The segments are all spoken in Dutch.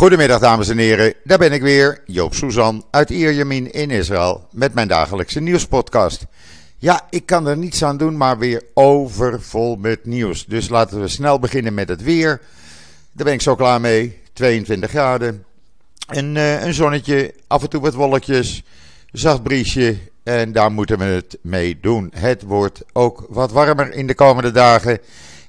Goedemiddag dames en heren, daar ben ik weer, Joop Suzan uit Ierjemien in Israël met mijn dagelijkse nieuwspodcast. Ja, ik kan er niets aan doen, maar weer overvol met nieuws. Dus laten we snel beginnen met het weer. Daar ben ik zo klaar mee, 22 graden. En, uh, een zonnetje, af en toe wat wolkjes, zacht briesje en daar moeten we het mee doen. Het wordt ook wat warmer in de komende dagen.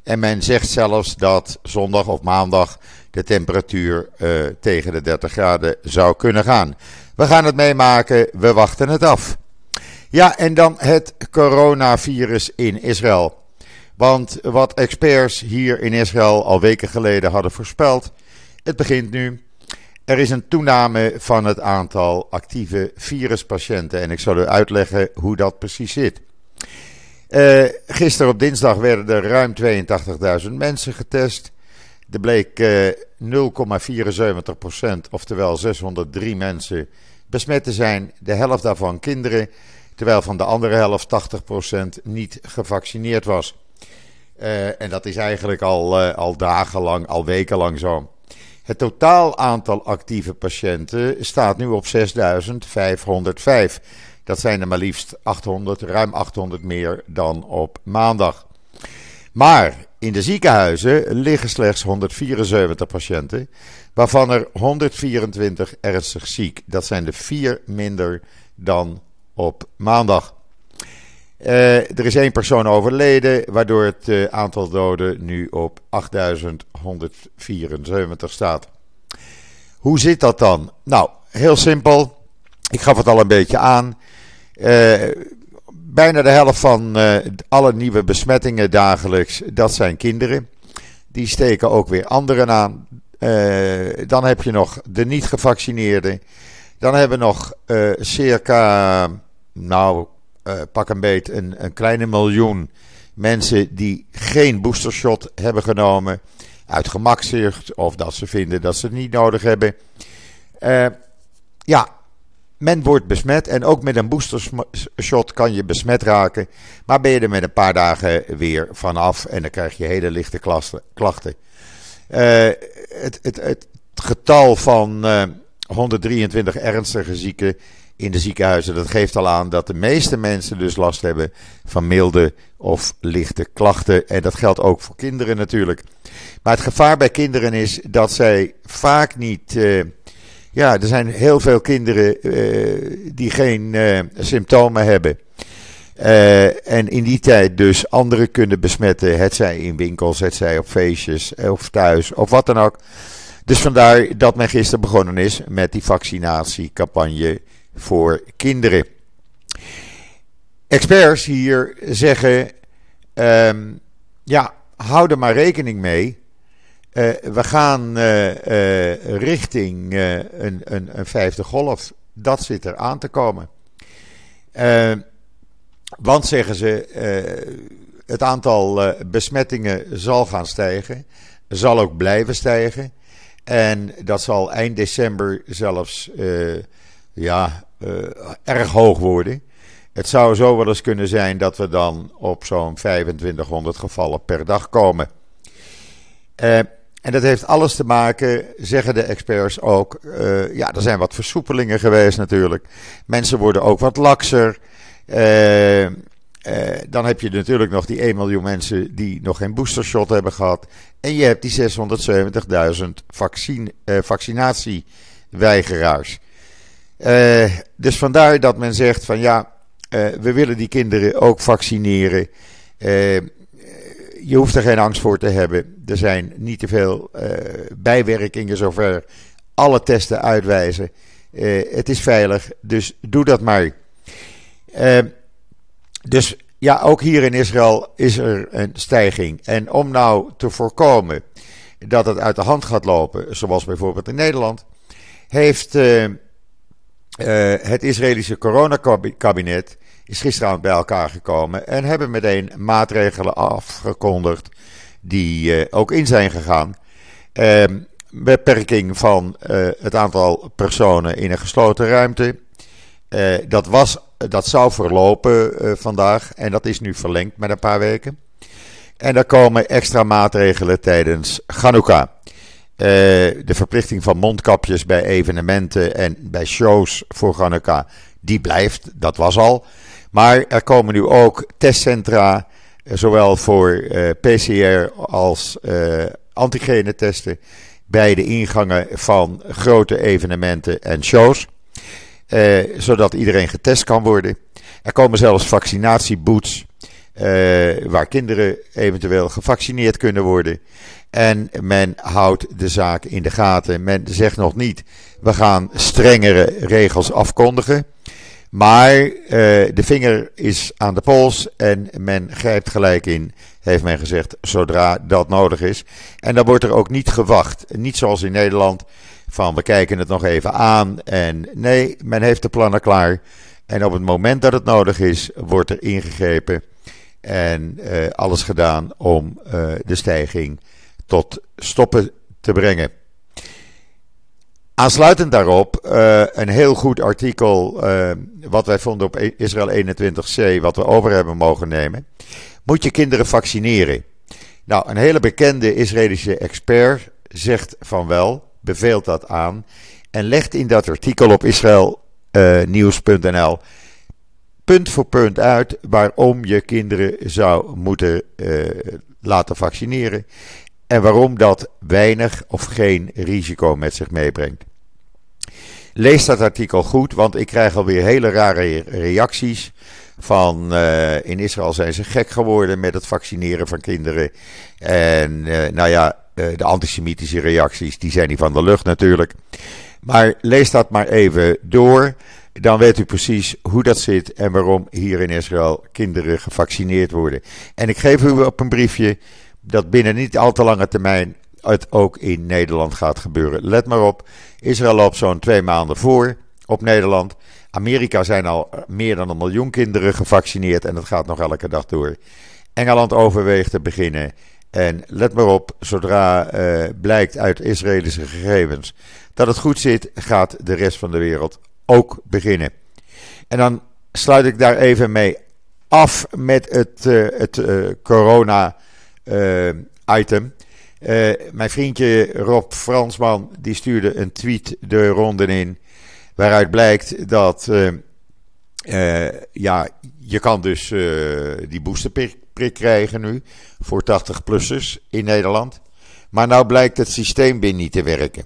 En men zegt zelfs dat zondag of maandag de temperatuur uh, tegen de 30 graden zou kunnen gaan. We gaan het meemaken, we wachten het af. Ja, en dan het coronavirus in Israël. Want wat experts hier in Israël al weken geleden hadden voorspeld, het begint nu. Er is een toename van het aantal actieve viruspatiënten en ik zal u uitleggen hoe dat precies zit. Uh, gisteren op dinsdag werden er ruim 82.000 mensen getest. Er bleek uh, 0,74%, oftewel 603 mensen, besmet te zijn. De helft daarvan kinderen, terwijl van de andere helft 80% niet gevaccineerd was. Uh, en dat is eigenlijk al, uh, al dagenlang, al wekenlang zo. Het totaal aantal actieve patiënten staat nu op 6.505. Dat zijn er maar liefst 800, ruim 800 meer dan op maandag. Maar in de ziekenhuizen liggen slechts 174 patiënten, waarvan er 124 ernstig ziek. Dat zijn er vier minder dan op maandag. Uh, er is één persoon overleden, waardoor het uh, aantal doden nu op 8174 staat. Hoe zit dat dan? Nou, heel simpel. Ik gaf het al een beetje aan. Uh, bijna de helft van alle nieuwe besmettingen dagelijks, dat zijn kinderen. Die steken ook weer anderen aan. dan heb je nog de niet gevaccineerden. Dan hebben we nog circa, nou, uh, pak een beet een, een, kleine miljoen mensen die geen boostershot hebben genomen. Uit gemakzucht of dat ze vinden dat ze het niet nodig hebben. Uh, ja, men wordt besmet en ook met een boostershot kan je besmet raken. Maar ben je er met een paar dagen weer vanaf en dan krijg je hele lichte klachten. Uh, het, het, het, getal van 123 ernstige zieken in de ziekenhuizen. Dat geeft al aan dat de meeste mensen dus last hebben van milde of lichte klachten. En dat geldt ook voor kinderen natuurlijk. Maar het gevaar bij kinderen is dat zij vaak niet. Uh, ja, er zijn heel veel kinderen uh, die geen uh, symptomen hebben. en in die tijd dus anderen kunnen besmetten. Het zij in winkels, het zij op feestjes of thuis of wat dan ook. Dus vandaar dat men gisteren begonnen is met die vaccinatiecampagne voor kinderen. Experts hier zeggen: um, ja, hou er maar rekening mee. Uh, we gaan uh, uh, richting een, een, een, vijfde golf. Dat zit er aan te komen. want zeggen ze, het aantal besmettingen zal gaan stijgen, zal ook blijven stijgen. En dat zal eind december zelfs ja, erg hoog worden. Het zou zo wel eens kunnen zijn dat we dan op zo'n 2500 gevallen per dag komen. Uh, en dat heeft alles te maken, zeggen de experts ook. Uh, ja, er zijn wat versoepelingen geweest natuurlijk. Mensen worden ook wat lakser. Uh, dan heb je natuurlijk nog die 1 miljoen mensen die nog geen boostershot hebben gehad. En je hebt die 670.000 vaccin, vaccinatieweigeraars. Dus vandaar dat men zegt van ja, we willen die kinderen ook vaccineren. Je hoeft er geen angst voor te hebben. Er zijn niet te veel bijwerkingen zover alle testen uitwijzen. het is veilig, dus doe dat maar. dus ja, ook hier in Israël is er een stijging. En om nou te voorkomen dat het uit de hand gaat lopen, zoals bijvoorbeeld in Nederland, heeft het Israëlische coronakabinet is gisteravond bij elkaar gekomen en hebben meteen maatregelen afgekondigd die uh, ook in zijn gegaan. Uh, beperking van uh, het aantal personen in een gesloten ruimte. dat, was, dat zou verlopen vandaag en dat is nu verlengd met een paar weken. En er komen extra maatregelen tijdens Hanukkah. de verplichting van mondkapjes bij evenementen en bij shows voor Hanukkah, die blijft. Dat was al. Maar er komen nu ook testcentra, zowel voor PCR als antigenetesten bij de ingangen van grote evenementen en shows. Eh, zodat iedereen getest kan worden. Er komen zelfs vaccinatieboots. Eh, waar kinderen eventueel gevaccineerd kunnen worden. En men houdt de zaak in de gaten. Men zegt nog niet, we gaan strengere regels afkondigen. Maar uh, de vinger is aan de pols en men grijpt gelijk in, heeft men gezegd, zodra dat nodig is. En dan wordt er ook niet gewacht. Niet zoals in Nederland, van we kijken het nog even aan. En nee, men heeft de plannen klaar. En op het moment dat het nodig is, wordt er ingegrepen. En uh, alles gedaan om uh, de stijging tot stoppen te brengen. Aansluitend daarop uh, een heel goed artikel, uh, wat wij vonden op Israël 21c, wat we over hebben mogen nemen. Moet je kinderen vaccineren? Nou, een hele bekende Israëlische expert zegt van wel, beveelt dat aan en legt in dat artikel op israelnieuws.nl uh, punt voor punt uit waarom je kinderen zou moeten laten vaccineren en waarom dat weinig of geen risico met zich meebrengt. Lees dat artikel goed, want ik krijg alweer hele rare reacties. Van uh, in Israël zijn ze gek geworden met het vaccineren van kinderen. En uh, nou ja, uh, de antisemitische reacties, die zijn niet van de lucht natuurlijk. Maar lees dat maar even door. Dan weet u precies hoe dat zit en waarom hier in Israël kinderen gevaccineerd worden. En ik geef u op een briefje dat binnen niet al te lange termijn het ook in Nederland gaat gebeuren. Let maar op, Israël loopt zo'n twee maanden voor op Nederland. Amerika zijn al meer dan een miljoen kinderen gevaccineerd en dat gaat nog elke dag door. Engeland overweegt te beginnen. En let maar op, zodra uh, blijkt uit Israëlische gegevens dat het goed zit, gaat de rest van de wereld ook beginnen. En dan sluit ik daar even mee af met het, uh, het uh, corona-item. Uh, mijn vriendje Rob Fransman die stuurde een tweet de ronde in. Waaruit blijkt dat uh, ja, je kan dus die boosterprik krijgen nu voor 80-plussers in Nederland. Maar nou blijkt het systeem weer niet te werken.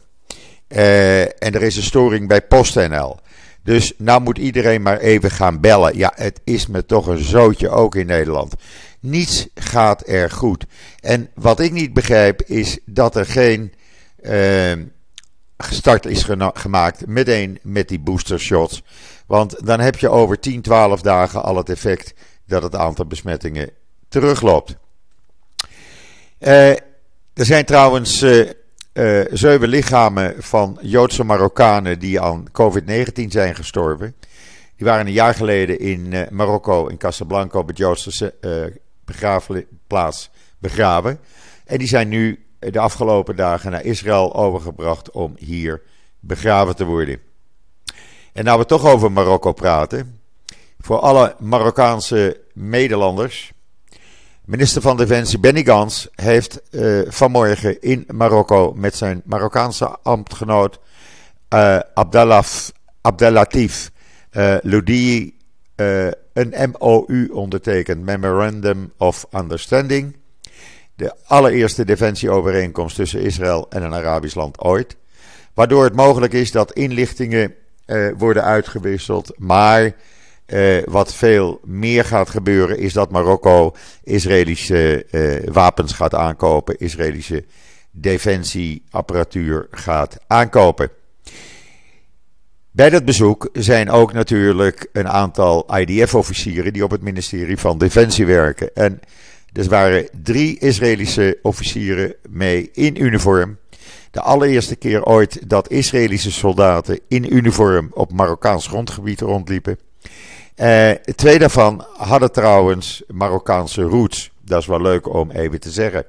en er is een storing bij PostNL. Dus nou moet iedereen maar even gaan bellen. Ja, het is me toch een zootje ook in Nederland. Niets gaat er goed. En wat ik niet begrijp is dat er geen uh, start is gemaakt meteen met die booster shots. Want dan heb je over 10, 12 dagen al het effect dat het aantal besmettingen terugloopt. Uh, er zijn trouwens uh, zeven lichamen van Joodse Marokkanen die aan COVID-19 zijn gestorven. Die waren een jaar geleden in Marokko, in Casablanca, het Joodse begraafplaats begraven. En die zijn nu de afgelopen dagen naar Israël overgebracht om hier begraven te worden. En nou we toch over Marokko praten. Voor alle Marokkaanse Nederlanders. Minister van Defensie Benny Gans heeft uh, vanmorgen in Marokko met zijn Marokkaanse ambtgenoot uh, Abdelatif uh, Loudi een MOU ondertekend, Memorandum of Understanding. De allereerste defensieovereenkomst tussen Israël en een Arabisch land ooit. Waardoor het mogelijk is dat inlichtingen uh, worden uitgewisseld. Maar uh, wat veel meer gaat gebeuren is dat Marokko Israëlische wapens gaat aankopen. Israëlische defensieapparatuur gaat aankopen. Bij dat bezoek zijn ook natuurlijk een aantal IDF-officieren die op het ministerie van Defensie werken. En er waren drie Israëlische officieren mee in uniform. De allereerste keer ooit dat Israëlische soldaten in uniform op Marokkaans grondgebied rondliepen. Uh, twee daarvan hadden trouwens Marokkaanse roots. Dat is wel leuk om even te zeggen.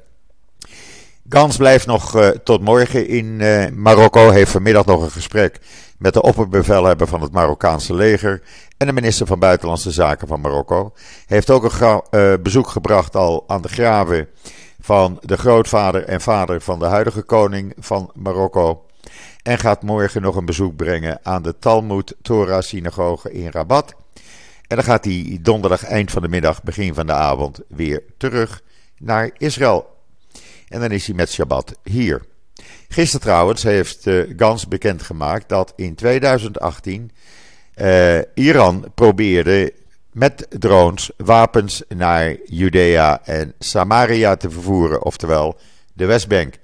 Gans blijft nog uh, tot morgen in uh, Marokko. Heeft vanmiddag nog een gesprek met de opperbevelhebber van het Marokkaanse leger en de minister van Buitenlandse Zaken van Marokko. Heeft ook een uh, bezoek gebracht al aan de graven van de grootvader en vader van de huidige koning van Marokko. En gaat morgen nog een bezoek brengen aan de Talmud Torah synagoge in Rabat. En dan gaat hij donderdag eind van de middag, begin van de avond weer terug naar Israël. En dan is hij met Shabbat hier. Gisteren trouwens heeft uh, Gans bekendgemaakt dat in 2018 uh, Iran probeerde met drones wapens naar Judea en Samaria te vervoeren, oftewel de Westbank.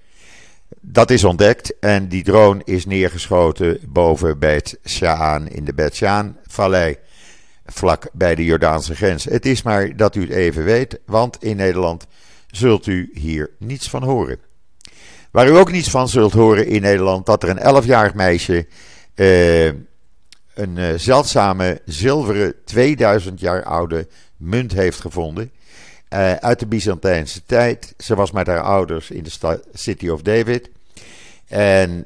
Dat is ontdekt en die drone is neergeschoten boven Bet Sha'an in de Bet Shaan-vallei, vlak bij de Jordaanse grens. Het is maar dat u het even weet, want in Nederland zult u hier niets van horen. Waar u ook niets van zult horen in Nederland, dat er een 11-jarig meisje uh, een uh, zeldzame zilveren 2000 jaar oude munt heeft gevonden. Uh, uit de Byzantijnse tijd. Ze was met haar ouders in de City of David. En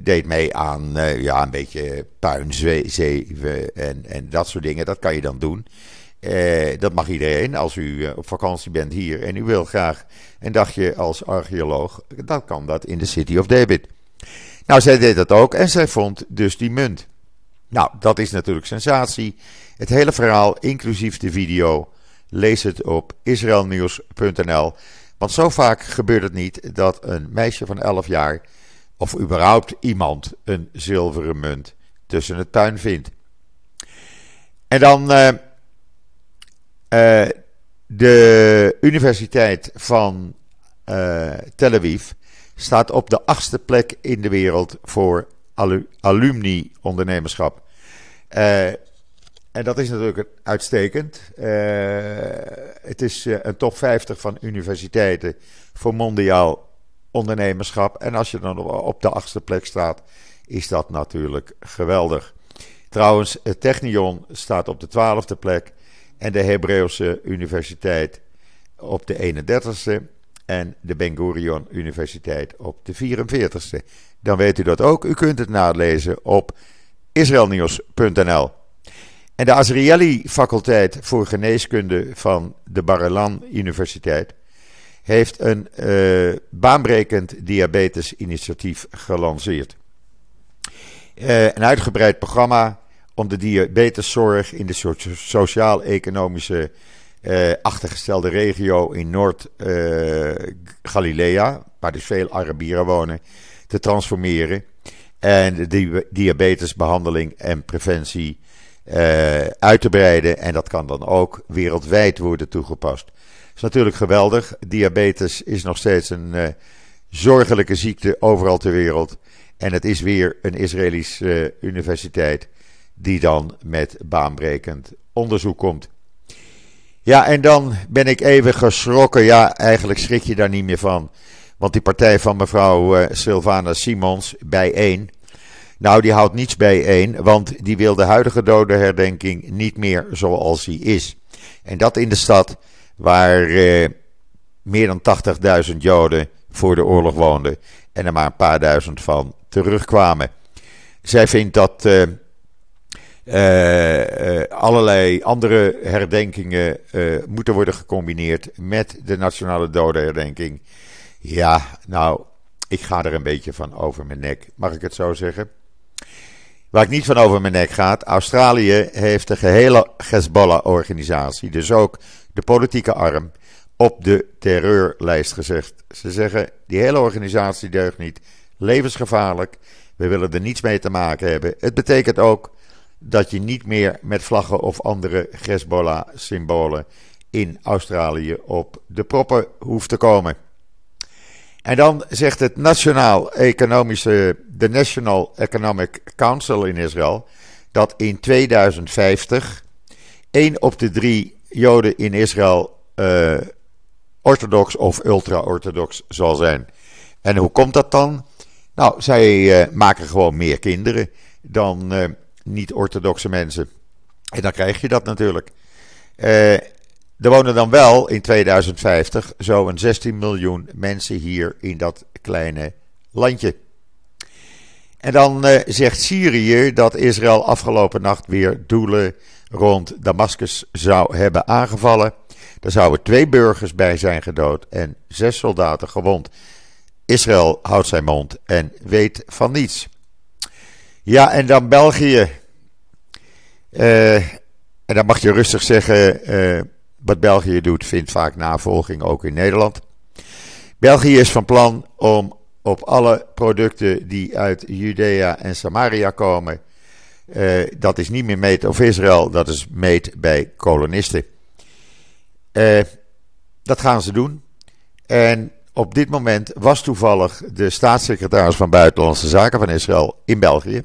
deed mee aan ja, een beetje puinzeven en, en dat soort dingen. Dat kan je dan doen. Eh, dat mag iedereen. Als u eh, op vakantie bent hier en u wil graag een dagje als archeoloog, dan kan dat in de City of David. Nou, zij deed dat ook en zij vond dus die munt. Nou, dat is natuurlijk sensatie. Het hele verhaal, inclusief de video, lees het op israelnieuws.nl. Want zo vaak gebeurt het niet dat een meisje van 11 jaar, of überhaupt iemand, een zilveren munt tussen het puin vindt. En dan. Uh, de Universiteit van uh, Tel Aviv staat op de achtste plek in de wereld voor alumni-ondernemerschap. Uh, en dat is natuurlijk uitstekend. het is een top 50 van universiteiten voor mondiaal ondernemerschap. En als je dan op de achtste plek staat, is dat natuurlijk geweldig. Trouwens, het Technion staat op de twaalfde plek en de Hebreeuwse Universiteit op de 31ste en de Ben Gurion Universiteit op de 44ste. Dan weet u dat ook. U kunt het nalezen op israelnieuws.nl. En de Azrieli faculteit voor geneeskunde van de Bar Universiteit heeft een uh, baanbrekend diabetesinitiatief gelanceerd. Uh, een uitgebreid programma om de diabeteszorg in de sociaal-economische uh, achtergestelde regio in Noord-Galilea, uh, waar dus veel Arabieren wonen, te transformeren. En de diabetesbehandeling en preventie uh, uit te breiden. En dat kan dan ook wereldwijd worden toegepast. Dat is natuurlijk geweldig. Diabetes is nog steeds een zorgelijke ziekte overal ter wereld. En het is weer een Israëlische universiteit die dan met baanbrekend onderzoek komt. Ja, en dan ben ik even geschrokken. Ja, eigenlijk schrik je daar niet meer van. Want die partij van mevrouw uh, Sylvana Simons, bijeen. Nou, die houdt niets bijeen, want die wil de huidige dodenherdenking niet meer zoals die is. En dat in de stad waar uh, meer dan 80.000 Joden voor de oorlog woonden en er maar een paar duizend van terugkwamen. Zij vindt dat uh, uh, allerlei andere herdenkingen uh, moeten worden gecombineerd met de nationale dodenherdenking. Ja, nou, ik ga er een beetje van over mijn nek, mag ik het zo zeggen? Waar ik niet van over mijn nek gaat, Australië heeft de gehele Hezbollah-organisatie, dus ook de politieke arm, op de terreurlijst gezegd. Ze zeggen, die hele organisatie deugt niet, levensgevaarlijk, we willen er niets mee te maken hebben. Het betekent ook dat je niet meer met vlaggen of andere Hezbollah-symbolen in Australië op de proppen hoeft te komen. En dan zegt het Nationaal Economische, de National Economic Council in Israël dat in 2050 één op de drie Joden in Israël uh, orthodox of ultra-orthodox zal zijn. En hoe komt dat dan? Nou, zij uh, maken gewoon meer kinderen dan uh, niet-orthodoxe mensen. En dan krijg je dat natuurlijk. Uh, er wonen dan wel in 2050 zo'n 16 miljoen mensen hier in dat kleine landje. En dan uh, zegt Syrië dat Israël afgelopen nacht weer doelen rond Damascus zou hebben aangevallen. Er zouden twee burgers bij zijn gedood en zes soldaten gewond. Israël houdt zijn mond en weet van niets. Ja, en dan België. Uh, en dan mag je rustig zeggen, uh, wat België doet, vindt vaak navolging ook in Nederland. België is van plan om op alle producten die uit Judea en Samaria komen, uh, dat is niet meer meet of Israël, dat is meet bij kolonisten. Dat gaan ze doen. En op dit moment was toevallig de staatssecretaris van Buitenlandse Zaken van Israël in België.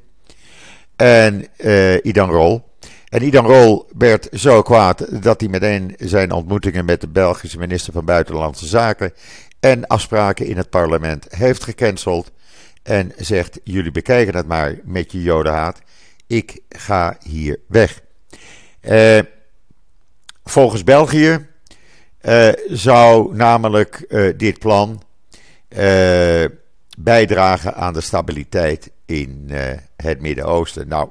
En uh, Idan Rol. En Idan Rol werd zo kwaad dat hij meteen zijn ontmoetingen met de Belgische minister van Buitenlandse Zaken en afspraken in het parlement heeft gecanceld. En zegt: Jullie bekijken het maar met je jodenhaat. Ik ga hier weg. Uh, volgens België uh, zou namelijk dit plan bijdragen aan de stabiliteit in het Midden-Oosten. Nou,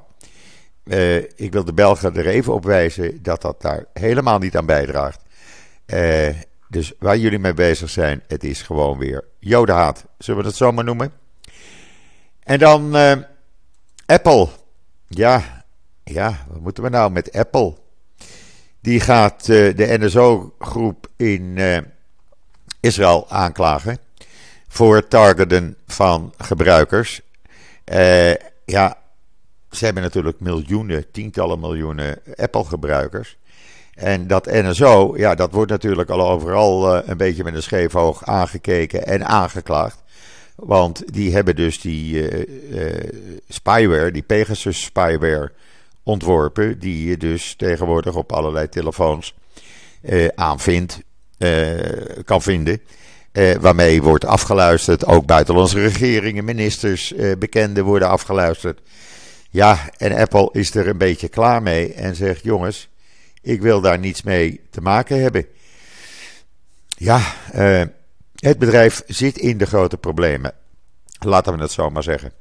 uh, ik wil de Belgen er even op wijzen dat dat daar helemaal niet aan bijdraagt. Uh, dus waar jullie mee bezig zijn, het is gewoon weer jodenhaat. Zullen we dat zo maar noemen? En dan Apple. Ja, ja, wat moeten we nou met Apple? Die gaat de NSO-groep in Israël aanklagen voor targeten van gebruikers. Ja, ze hebben natuurlijk miljoenen, tientallen miljoenen Apple-gebruikers. En dat NSO, ja, dat wordt natuurlijk al overal uh, een beetje met een scheef oog aangekeken en aangeklaagd. Want die hebben dus die uh, spyware, die Pegasus spyware ontworpen, die je dus tegenwoordig op allerlei telefoons aanvindt, kan vinden. Waarmee wordt afgeluisterd, ook buitenlandse regeringen, ministers, bekenden worden afgeluisterd. Ja, en Apple is er een beetje klaar mee en zegt: jongens, ik wil daar niets mee te maken hebben. Ja, uh, het bedrijf zit in de grote problemen. Laten we het zo maar zeggen.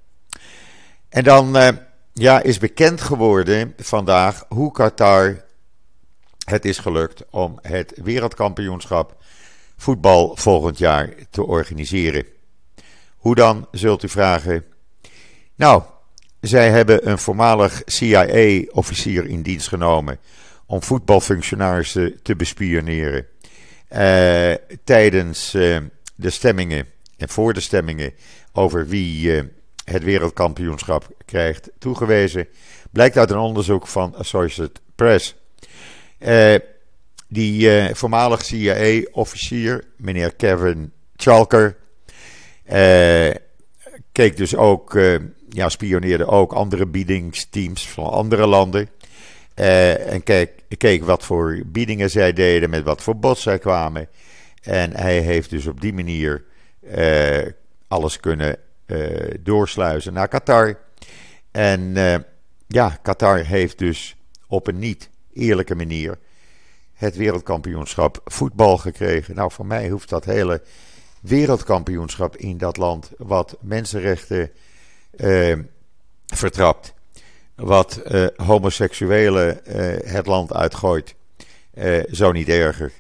En dan uh, ja, is bekend geworden vandaag hoe Qatar het is gelukt om het wereldkampioenschap voetbal volgend jaar te organiseren. Hoe dan, zult u vragen? Nou, zij hebben een voormalig CIA-officier in dienst genomen om voetbalfunctionarissen te bespioneren. Uh, tijdens uh, de stemmingen en voor de stemmingen over wie uh, het wereldkampioenschap krijgt toegewezen, blijkt uit een onderzoek van Associated Press. Die voormalig CIA-officier, meneer Kevin Chalker, keek dus ook ja, spioneerde ook andere biedingsteams van andere landen. En keek, keek wat voor biedingen zij deden, met wat voor bots zij kwamen. En hij heeft dus op die manier alles kunnen doorsluizen naar Qatar. En ja, Qatar heeft dus op een niet eerlijke manier het wereldkampioenschap voetbal gekregen. Nou, voor mij hoeft dat hele wereldkampioenschap in dat land, wat mensenrechten uh, vertrapt. Wat uh, homoseksuelen uh, het land uitgooit. zo niet erger.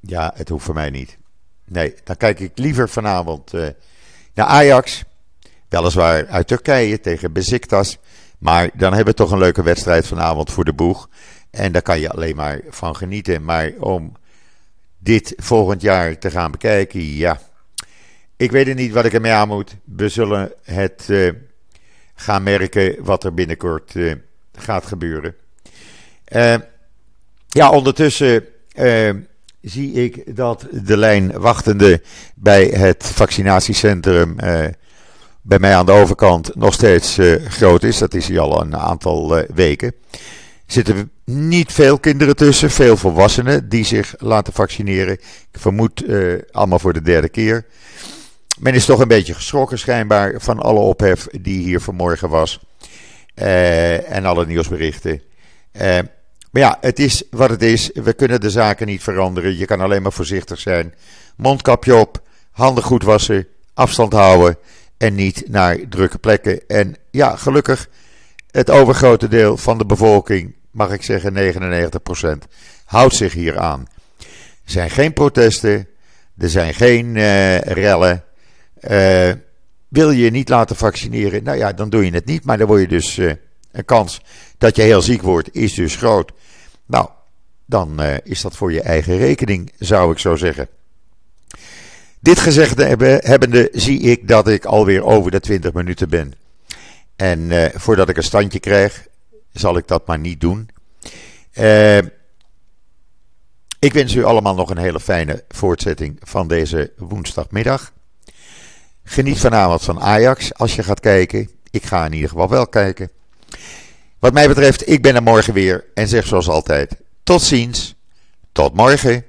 ja, het hoeft voor mij niet. Nee, dan kijk ik liever vanavond naar Ajax. Weliswaar uit Turkije tegen Beziktas. Maar dan hebben we toch een leuke wedstrijd vanavond voor de boeg. En daar kan je alleen maar van genieten. Maar om dit volgend jaar te gaan bekijken, ja, ik weet niet wat ik ermee aan moet. We zullen het uh, gaan merken wat er binnenkort uh, gaat gebeuren. Uh, ja, ondertussen zie ik dat de lijn wachtende bij het vaccinatiecentrum bij mij aan de overkant nog steeds groot is. Dat is hier al een aantal weken. Zitten niet veel kinderen tussen, veel volwassenen die zich laten vaccineren. Ik vermoed allemaal voor de derde keer. Men is toch een beetje geschrokken schijnbaar van alle ophef die hier vanmorgen was. Uh, en alle nieuwsberichten. Uh, maar ja, het is wat het is. We kunnen de zaken niet veranderen. Je kan alleen maar voorzichtig zijn. Mondkapje op, handen goed wassen, afstand houden en niet naar drukke plekken. En ja, gelukkig, het overgrote deel van de bevolking mag ik zeggen 99%, houdt zich hier aan. Er zijn geen protesten, er zijn geen uh, rellen. Uh, wil je je niet laten vaccineren? Nou ja, dan doe je het niet. Maar dan word je dus uh, een kans dat je heel ziek wordt, is dus groot. Nou, dan is dat voor je eigen rekening, zou ik zo zeggen. Dit gezegd hebbende zie ik dat ik alweer over de 20 minuten ben. En voordat ik een standje krijg, zal ik dat maar niet doen. Uh, ik wens u allemaal nog een hele fijne voortzetting van deze woensdagmiddag. Geniet vanavond van Ajax als je gaat kijken. Ik ga in ieder geval wel kijken. Wat mij betreft, ik ben er morgen weer en zeg zoals altijd: tot ziens, tot morgen.